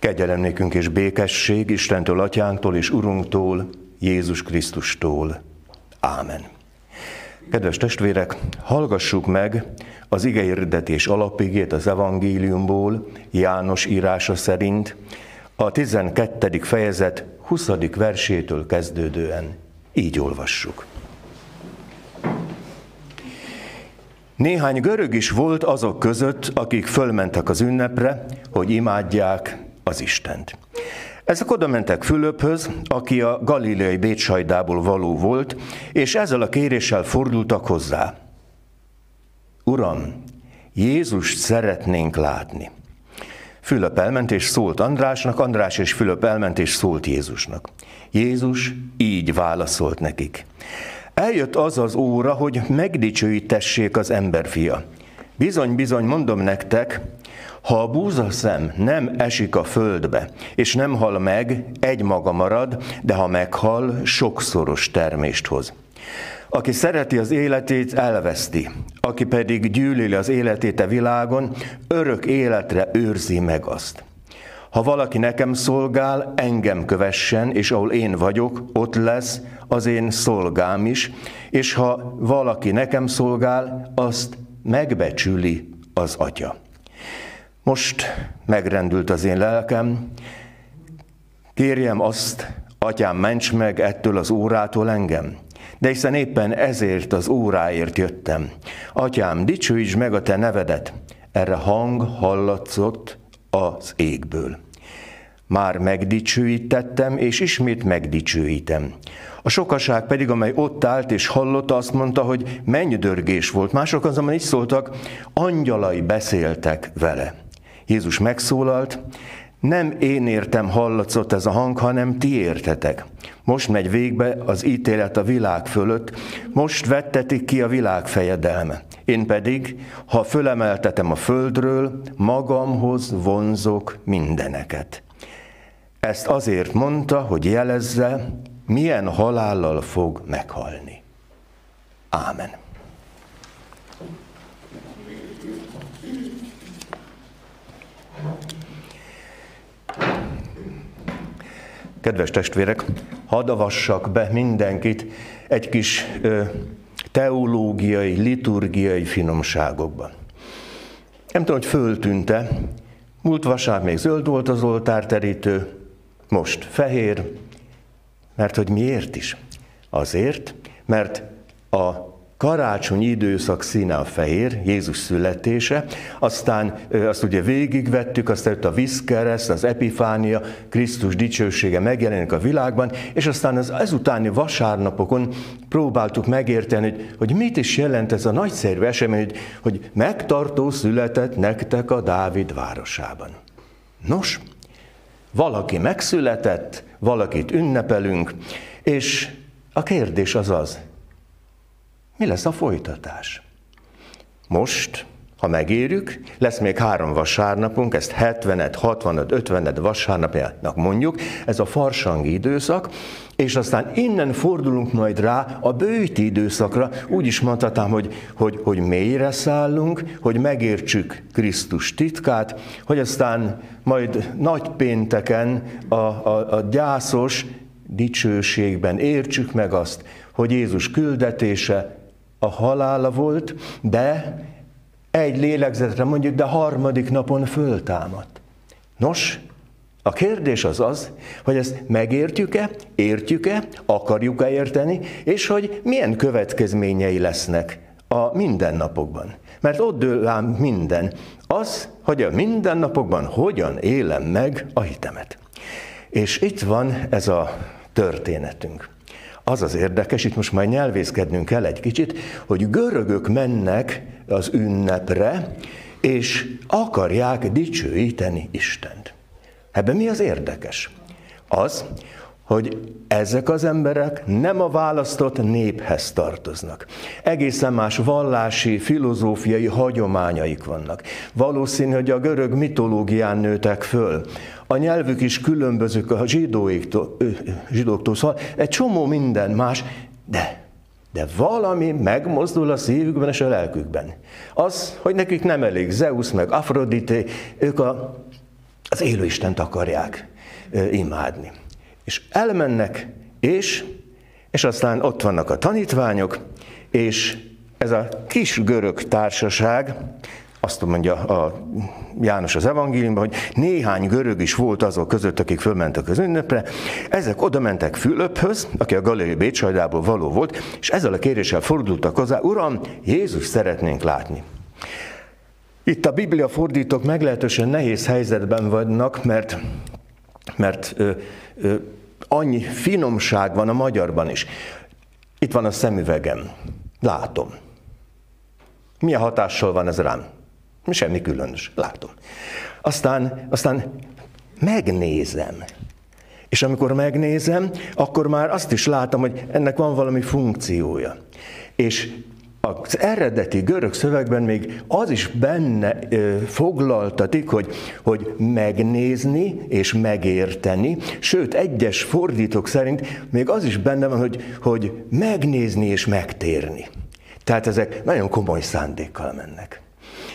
Kegyelem nékünk és békesség Istentől, Atyánktól és Urunktól, Jézus Krisztustól. Ámen. Kedves testvérek, hallgassuk meg az igehirdetés alapigét az evangéliumból, János írása szerint, a 12. fejezet 20. versétől kezdődően. Így olvassuk. Néhány görög is volt azok között, akik fölmentek az ünnepre, hogy imádják az Istent. Ezek oda mentek Fülöphöz, aki a galileai Bécsajdából való volt, és ezzel a kéréssel fordultak hozzá. Uram, Jézust szeretnénk látni. Fülöp elment és szólt Andrásnak, András és Fülöp elment és szólt Jézusnak. Jézus így válaszolt nekik. Eljött az az óra, hogy megdicsőítessék az emberfia. Bizony, bizony, mondom nektek, ha a búzaszem nem esik a földbe, és nem hal meg, egy maga marad, de ha meghal, sokszoros termést hoz. Aki szereti az életét, elveszti. Aki pedig gyűlöli az életét a világon, örök életre őrzi meg azt. Ha valaki nekem szolgál, engem kövessen, és ahol én vagyok, ott lesz az én szolgám is, és ha valaki nekem szolgál, azt megbecsüli az atya. Most megrendült az én lelkem, kérjem azt, atyám, ments meg ettől az órától engem. De hiszen éppen ezért az óráért jöttem. Atyám, dicsőíts meg a te nevedet. Erre hang hallatszott az égből. Már megdicsőítettem, és ismét megdicsőítem. A sokaság pedig, amely ott állt és hallotta, azt mondta, hogy dörgés volt. Mások azonban így szóltak, angyalai beszéltek vele. Jézus megszólalt, nem én értem hallatszott ez a hang, hanem ti értetek. Most megy végbe az ítélet a világ fölött, most vettetik ki a világ fejedelme. Én pedig, ha fölemeltetem a földről, magamhoz vonzok mindeneket. Ezt azért mondta, hogy jelezze, milyen halállal fog meghalni. Ámen. Kedves testvérek, hadd avassak be mindenkit egy kis teológiai, liturgiai finomságokban. Nem tudom, hogy föltűnte, múlt vasárnap még zöld volt az oltárterítő, most fehér, mert hogy miért is? Azért, mert a karácsony időszak színe a fehér, Jézus születése, aztán azt ugye végigvettük, aztán jött a vízkereszt, az epifánia, Krisztus dicsősége megjelenik a világban, és aztán az ezutáni vasárnapokon próbáltuk megérteni, hogy, hogy mit is jelent ez a nagyszerű esemény, hogy, hogy megtartó született nektek a Dávid városában. Nos, valaki megszületett, valakit ünnepelünk, és a kérdés az az, mi lesz a folytatás? Most, ha megérjük, lesz még három vasárnapunk, ezt 70 60 50 vasárnapjának mondjuk, ez a farsangi időszak, és aztán innen fordulunk majd rá a bőti időszakra, úgy is mondhatám, hogy, hogy, hogy mélyre szállunk, hogy megértsük Krisztus titkát, hogy aztán majd nagy pénteken a, a, a gyászos dicsőségben értsük meg azt, hogy Jézus küldetése a halála volt, de egy lélegzetre mondjuk, de harmadik napon föltámadt. Nos, a kérdés az az, hogy ezt megértjük-e, értjük-e, akarjuk-e érteni, és hogy milyen következményei lesznek a mindennapokban. Mert ott dől ám minden. Az, hogy a mindennapokban hogyan élem meg a hitemet. És itt van ez a történetünk. Az az érdekes, itt most majd nyelvészkednünk kell egy kicsit, hogy görögök mennek az ünnepre, és akarják dicsőíteni Istent. Ebben mi az érdekes? Az, hogy ezek az emberek nem a választott néphez tartoznak. Egészen más vallási, filozófiai hagyományaik vannak. Valószínű, hogy a görög mitológián nőtek föl. A nyelvük is különbözők a zsidóiktól, zsidóktól, szóval egy csomó minden más, de de valami megmozdul a szívükben és a lelkükben. Az, hogy nekik nem elég Zeus meg Afrodite, ők a az élő Istent akarják imádni. És elmennek, és, és aztán ott vannak a tanítványok, és ez a kis görög társaság, azt mondja a János az evangéliumban, hogy néhány görög is volt azok között, akik fölmentek az ünnepre. Ezek oda mentek Fülöphöz, aki a Galilei Bécsajdából való volt, és ezzel a kéréssel fordultak hozzá, Uram, Jézus szeretnénk látni. Itt a Biblia fordítók meglehetősen nehéz helyzetben vannak, mert, mert annyi finomság van a magyarban is. Itt van a szemüvegem, látom. Milyen hatással van ez rám? Semmi különös, látom. Aztán, aztán megnézem. És amikor megnézem, akkor már azt is látom, hogy ennek van valami funkciója. És az eredeti görög szövegben még az is benne foglaltatik, hogy, hogy megnézni és megérteni, sőt, egyes fordítók szerint még az is benne van, hogy, hogy megnézni és megtérni. Tehát ezek nagyon komoly szándékkal mennek.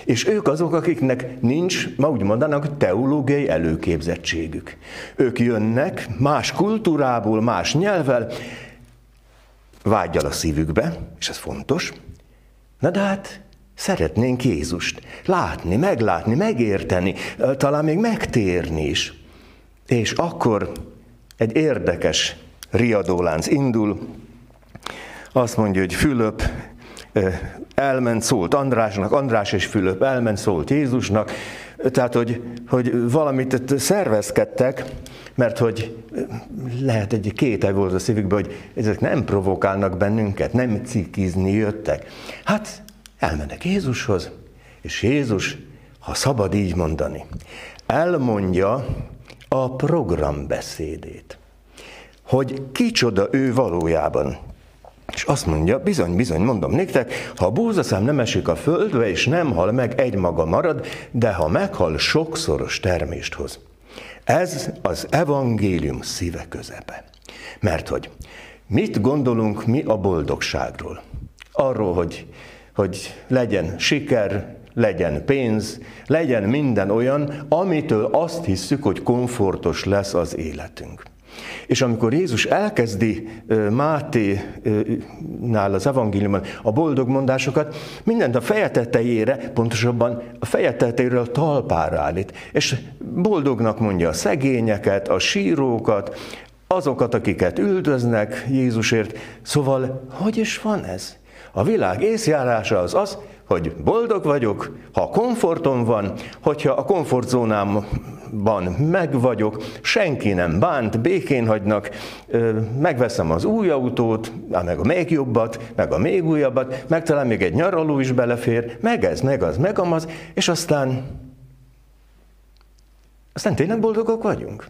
És ők azok, akiknek nincs, ma úgy mondanak, teológiai előképzettségük. Ők jönnek más kultúrából, más nyelvvel, vágyal a szívükbe, és ez fontos. Na de hát szeretnénk Jézust. Látni, meglátni, megérteni, talán még megtérni is. És akkor egy érdekes riadólánc indul, azt mondja, hogy Fülöp elment, szólt Andrásnak, András és Fülöp elment, szólt Jézusnak, tehát, hogy, hogy valamit szervezkedtek, mert hogy lehet egy kétel volt a szívükben, hogy ezek nem provokálnak bennünket, nem cikizni jöttek. Hát elmennek Jézushoz, és Jézus, ha szabad így mondani, elmondja a programbeszédét, hogy kicsoda ő valójában. És azt mondja, bizony, bizony, mondom néktek, ha a búzaszám nem esik a földbe, és nem hal meg, egymaga marad, de ha meghal, sokszoros termést hoz. Ez az evangélium szíve közepe. Mert hogy mit gondolunk mi a boldogságról? Arról, hogy, hogy legyen siker, legyen pénz, legyen minden olyan, amitől azt hisszük, hogy komfortos lesz az életünk. És amikor Jézus elkezdi Máté-nál az evangéliumban a boldog mondásokat, mindent a feje tetejére, pontosabban a feje tetejéről a talpára állít. És boldognak mondja a szegényeket, a sírókat, azokat, akiket üldöznek Jézusért. Szóval, hogy is van ez? A világ észjárása az az, hogy boldog vagyok, ha komfortom van, hogyha a komfortzónámban meg vagyok, senki nem bánt, békén hagynak, megveszem az új autót, meg a még jobbat, meg a még újabbat, meg talán még egy nyaraló is belefér, meg ez, meg az, meg amaz, és aztán, aztán tényleg boldogok vagyunk?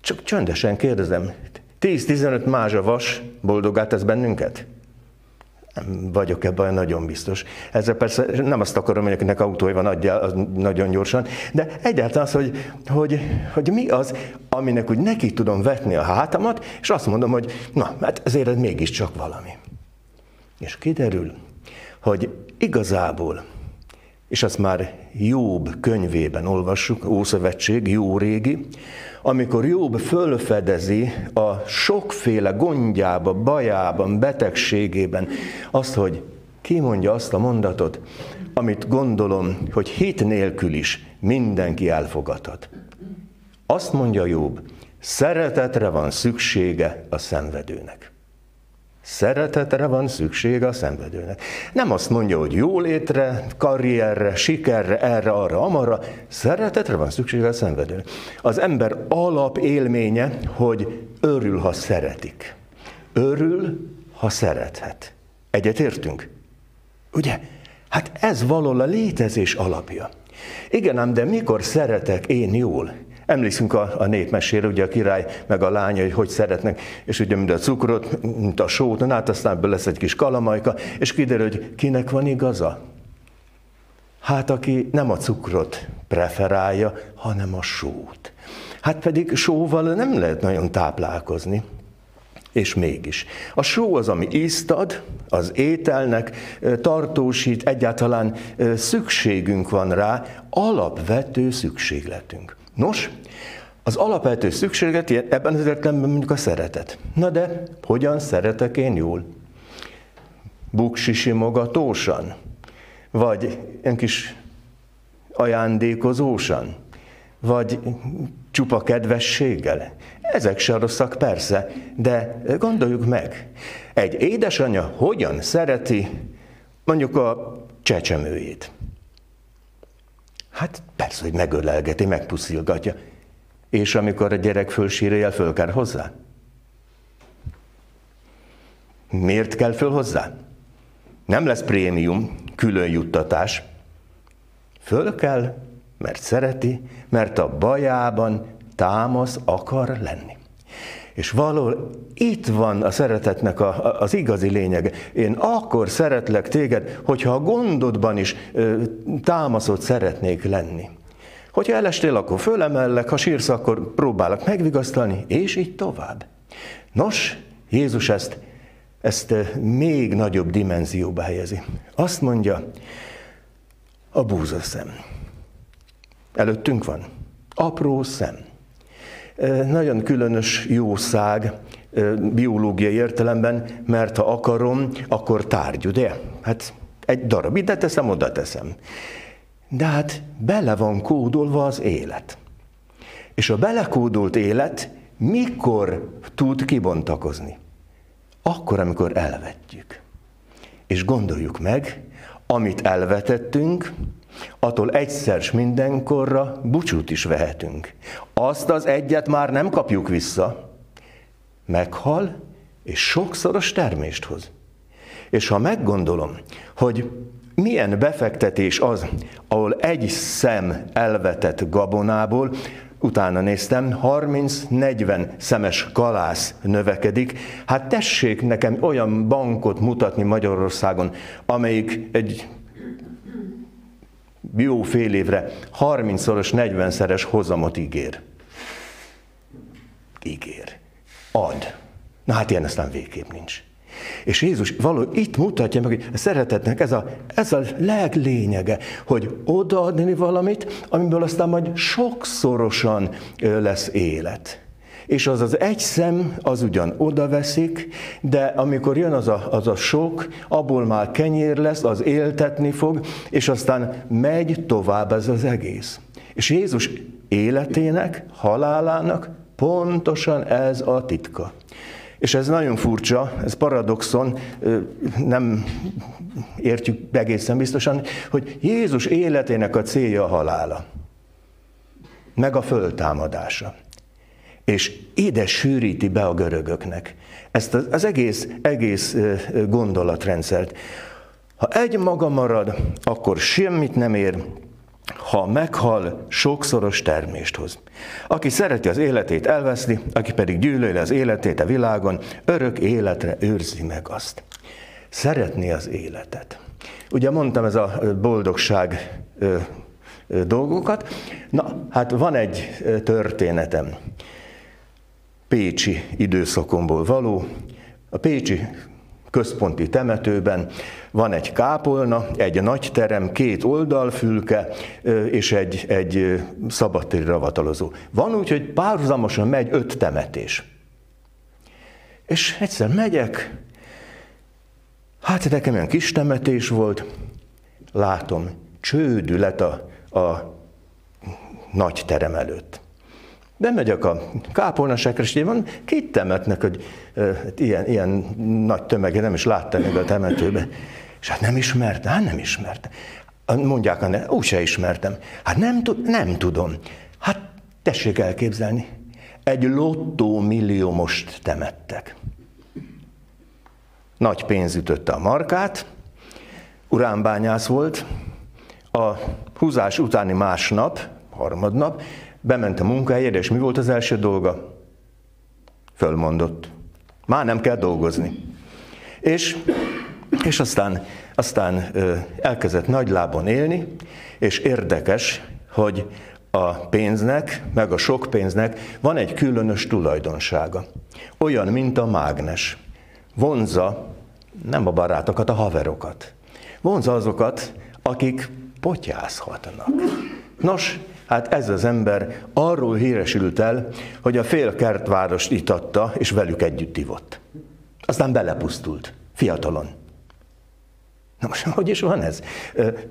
Csak csöndesen kérdezem, 10-15 mázsa vas boldogát tesz bennünket? Vagyok ebben nagyon biztos. Ezzel persze nem azt akarom, hogy akinek autója van, adja nagyon gyorsan, de egyáltalán az, hogy, hogy, hogy mi az, aminek úgy neki tudom vetni a hátamat, és azt mondom, hogy na, hát ezért ez mégiscsak valami. És kiderül, hogy igazából, és azt már Jobb könyvében olvassuk, Ószövetség, jó régi, amikor Jobb fölfedezi a sokféle gondjába, bajában, betegségében azt, hogy ki mondja azt a mondatot, amit gondolom, hogy hit nélkül is mindenki elfogadhat. Azt mondja Jobb, szeretetre van szüksége a szenvedőnek. Szeretetre van szüksége a szenvedőnek. Nem azt mondja, hogy jólétre, karrierre, sikerre, erre, arra, amarra. Szeretetre van szüksége a szenvedőnek. Az ember alapélménye, hogy örül, ha szeretik. Örül, ha szerethet. Egyet értünk? Ugye? Hát ez való a létezés alapja. Igen ám, de mikor szeretek én jól? Emlékszünk a, a népmesére, ugye a király meg a lánya, hogy hogy szeretnek, és ugye mind a cukrot, mint a sót, na hát aztán ebből lesz egy kis kalamajka, és kiderül, hogy kinek van igaza? Hát aki nem a cukrot preferálja, hanem a sót. Hát pedig sóval nem lehet nagyon táplálkozni. És mégis. A só az, ami ízt ad, az ételnek tartósít, egyáltalán szükségünk van rá, alapvető szükségletünk. Nos, az alapvető szükséglet ebben az értelemben mondjuk a szeretet. Na de hogyan szeretek én jól? Buksisimogatósan? Vagy egy kis ajándékozósan? Vagy csupa kedvességgel? Ezek se rosszak persze, de gondoljuk meg. Egy édesanyja hogyan szereti mondjuk a csecsemőjét? Hát persze, hogy megölelgeti, megpuszilgatja. És amikor a gyerek fölsírja, föl kell hozzá? Miért kell föl hozzá? Nem lesz prémium, külön juttatás. Föl kell, mert szereti, mert a bajában támasz akar lenni. És valahol itt van a szeretetnek a, az igazi lényege. Én akkor szeretlek téged, hogyha a gondodban is ö, támaszot szeretnék lenni. Hogyha elestél, akkor fölemellek, ha sírsz, akkor próbálok megvigasztalni, és így tovább. Nos, Jézus ezt, ezt még nagyobb dimenzióba helyezi. Azt mondja, a búzaszem. Előttünk van. Apró szem. Nagyon különös jószág biológiai értelemben, mert ha akarom, akkor tárgy, ugye? Hát egy darab ide teszem, oda teszem. De hát bele van kódolva az élet. És a belekódolt élet mikor tud kibontakozni? Akkor, amikor elvetjük. És gondoljuk meg, amit elvetettünk, attól egyszer mindenkorra búcsút is vehetünk. Azt az egyet már nem kapjuk vissza. Meghal, és sokszoros termést hoz. És ha meggondolom, hogy milyen befektetés az, ahol egy szem elvetett gabonából, utána néztem, 30-40 szemes kalász növekedik. Hát tessék nekem olyan bankot mutatni Magyarországon, amelyik egy jó fél évre 30-szoros, 40-szeres hozamot ígér. Ígér. Ad. Na hát ilyen aztán végképp nincs. És Jézus való itt mutatja meg, hogy a szeretetnek ez a, ez a leglényege, hogy odaadni valamit, amiből aztán majd sokszorosan lesz élet. És az az egy szem, az ugyan odaveszik, de amikor jön az a, az a sok, abból már kenyér lesz, az éltetni fog, és aztán megy tovább ez az egész. És Jézus életének, halálának pontosan ez a titka. És ez nagyon furcsa, ez paradoxon, nem értjük egészen biztosan, hogy Jézus életének a célja a halála, meg a föltámadása. És ide sűríti be a görögöknek ezt az egész, egész gondolatrendszert. Ha egy maga marad, akkor semmit nem ér, ha meghal, sokszoros termést hoz. Aki szereti az életét elveszni, aki pedig gyűlöli az életét a világon, örök életre őrzi meg azt. Szeretni az életet. Ugye mondtam ez a boldogság dolgokat. Na, hát van egy történetem. Pécsi időszakomból való. A Pécsi központi temetőben van egy kápolna, egy nagy terem, két oldalfülke és egy, egy szabadtéri ravatalozó. Van úgy, hogy párhuzamosan megy öt temetés. És egyszer megyek, hát nekem olyan kis temetés volt, látom, csődület a, a nagy terem előtt. Bemegyek a kápolnasekre, és van, kit temetnek, hogy e, ilyen, ilyen nagy tömege nem is látta meg a temetőbe. És hát nem ismerte, hát nem ismerte. Mondják, ne, úgy se ismertem. Hát nem, nem tudom. Hát tessék elképzelni. Egy lottó most temettek. Nagy pénz ütötte a markát, uránbányász volt, a húzás utáni másnap, harmadnap, bement a munkahelyére, és mi volt az első dolga? Fölmondott. Már nem kell dolgozni. És, és aztán, aztán elkezdett nagy lábon élni, és érdekes, hogy A pénznek, meg a sok pénznek van egy különös tulajdonsága. Olyan, mint a mágnes. Vonza nem a barátokat, a haverokat. Vonza azokat, akik potyázhatnak. Nos, hát ez az ember arról híresült el, hogy a fél kertvárost itatta, és velük együtt ivott. Aztán belepusztult, fiatalon. Na most, hogy is van ez?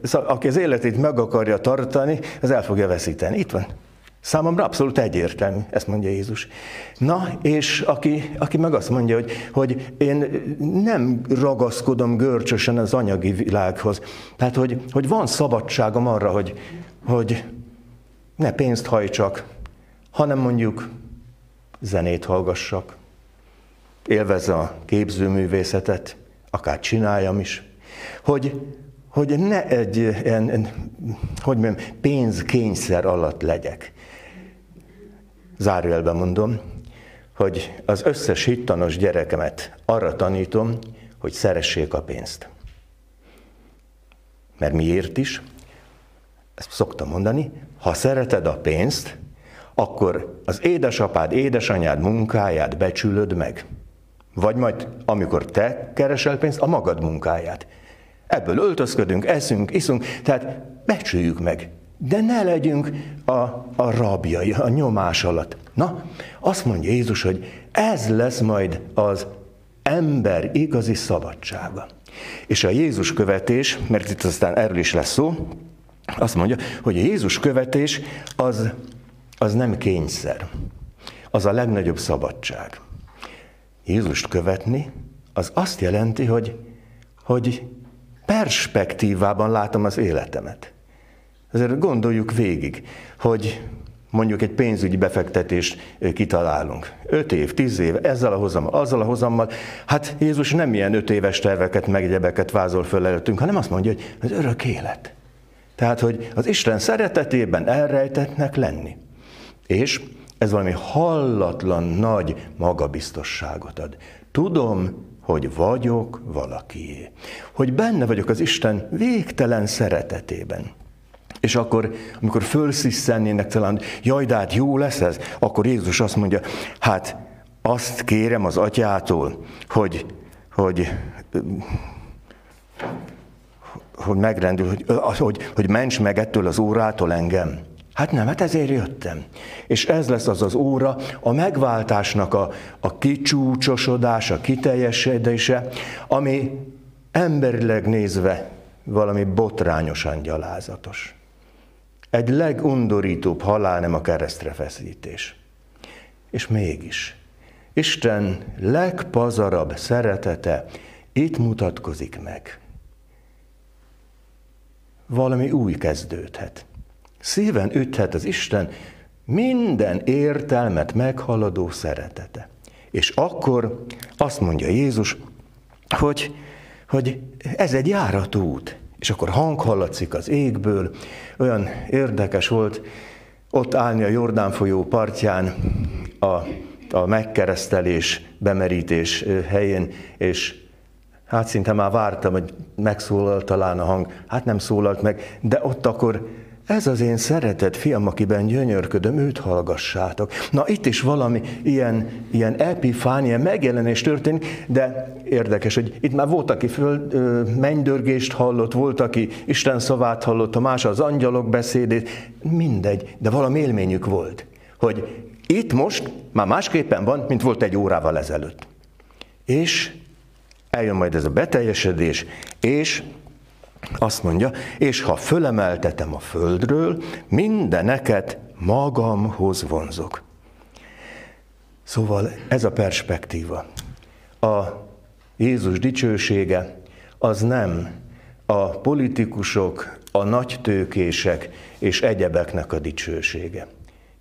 Szóval, aki az életét meg akarja tartani, az el fogja veszíteni. Itt van. Számomra abszolút egyértelmű, ezt mondja Jézus. Na, és aki, aki meg azt mondja, hogy, hogy én nem ragaszkodom görcsösen az anyagi világhoz. Tehát, hogy, hogy van szabadságom arra, hogy, hogy ne pénzt hajtsak, hanem mondjuk zenét hallgassak, élvezze a képzőművészetet, akár csináljam is, hogy, hogy ne egy ilyen, hogy mondjam, pénzkényszer alatt legyek. Zárójelben mondom, hogy az összes hittanos gyerekemet arra tanítom, hogy szeressék a pénzt. Mert miért is? Ezt szoktam mondani, ha szereted a pénzt, akkor az édesapád, édesanyád munkáját becsülöd meg. Vagy majd, amikor te keresel pénzt, a magad munkáját. Ebből öltözködünk, eszünk, iszunk, tehát becsüljük meg. De ne legyünk a, a rabjai, a nyomás alatt. Na, azt mondja Jézus, hogy ez lesz majd az ember igazi szabadsága. És a Jézus követés, mert itt aztán erről is lesz szó, azt mondja, hogy a Jézus követés az, az nem kényszer. Az a legnagyobb szabadság. Jézust követni, az azt jelenti, hogy, hogy perspektívában látom az életemet. Ezért gondoljuk végig, hogy mondjuk egy pénzügyi befektetést kitalálunk. Öt év, tíz év, ezzel a hozammal, azzal a hozammal. Hát Jézus nem ilyen öt éves terveket, megegyebeket vázol föl előttünk, hanem azt mondja, hogy az örök élet. Tehát, hogy az Isten szeretetében elrejtetnek lenni. És ez valami hallatlan nagy magabiztosságot ad. Tudom, hogy vagyok valakié. Hogy benne vagyok az Isten végtelen szeretetében. És akkor, amikor fölsziszennének talán, jaj, de hát jó lesz ez, akkor Jézus azt mondja, hát azt kérem az atyától, hogy, hogy, hogy megrendül, hogy, hogy, hogy ments meg ettől az órától engem. Hát nem, hát ezért jöttem. És ez lesz az az óra, a megváltásnak a, a kicsúcsosodása, kiteljesedése, ami emberileg nézve valami botrányosan gyalázatos. Egy legundorítóbb halál nem a keresztre feszítés. És mégis, Isten legpazarabb szeretete itt mutatkozik meg. Valami új kezdődhet. Szíven üthet az Isten minden értelmet meghaladó szeretete. És akkor azt mondja Jézus, hogy, hogy ez egy járatút. És akkor hang hallatszik az égből, olyan érdekes volt ott állni a Jordán folyó partján a, a megkeresztelés, bemerítés helyén, és hát szinte már vártam, hogy megszólalt talán a hang. Hát nem szólalt meg, de ott akkor ez az én szeretett fiam, akiben gyönyörködöm, őt hallgassátok. Na itt is valami ilyen, ilyen epifánia, megjelenés történik, de érdekes, hogy itt már volt, aki föl, mennydörgést hallott, volt, aki Isten szavát hallott, a más az angyalok beszédét, mindegy, de valami élményük volt, hogy itt most már másképpen van, mint volt egy órával ezelőtt. És eljön majd ez a beteljesedés, és azt mondja, és ha fölemeltetem a földről, mindeneket magamhoz vonzok. Szóval ez a perspektíva. A Jézus dicsősége az nem a politikusok, a nagytőkések és egyebeknek a dicsősége.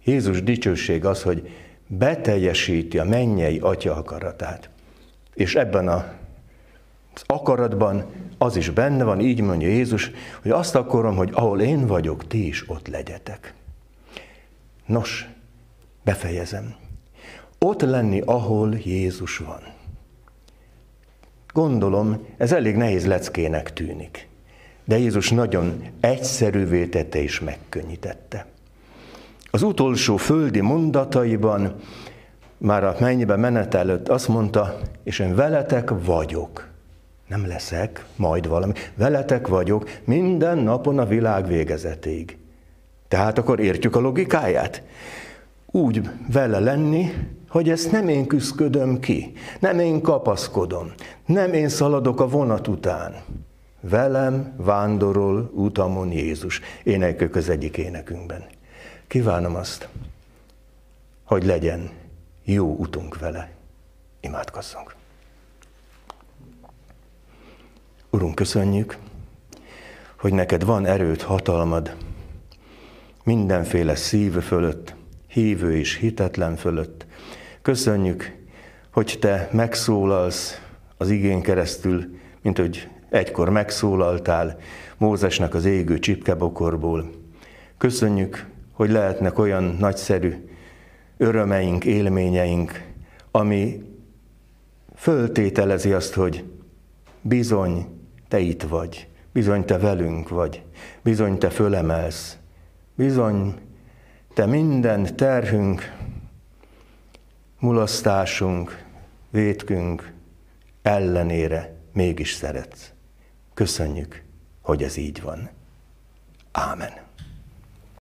Jézus dicsőség az, hogy beteljesíti a mennyei atya akaratát. És ebben a akaratban az is benne van, így mondja Jézus, hogy azt akarom, hogy ahol én vagyok, ti is ott legyetek. Nos, befejezem. Ott lenni, ahol Jézus van. Gondolom, ez elég nehéz leckének tűnik. De Jézus nagyon egyszerűvé tette és megkönnyítette. Az utolsó földi mondataiban, már a mennybe menet előtt azt mondta, és én veletek vagyok. Nem leszek, majd valami. Veletek vagyok minden napon a világ végezetéig. Tehát akkor értjük a logikáját? Úgy vele lenni, hogy ezt nem én küzdködöm ki, nem én kapaszkodom, nem én szaladok a vonat után. Velem vándorol utamon Jézus. Énekkök az egyik énekünkben. Kívánom azt, hogy legyen jó utunk vele. Imádkozzunk. Urunk, köszönjük, hogy neked van erőt, hatalmad mindenféle szív fölött, hívő és hitetlen fölött. Köszönjük, hogy te megszólalsz az igén keresztül, mint hogy egykor megszólaltál Mózesnek az égő csipkebokorból. Köszönjük, hogy lehetnek olyan nagyszerű örömeink, élményeink, ami föltételezi azt, hogy bizony te itt vagy, bizony te velünk vagy, bizony te fölemelsz, bizony te minden terhünk, mulasztásunk, vétkünk ellenére mégis szeretsz. Köszönjük, hogy ez így van. Ámen.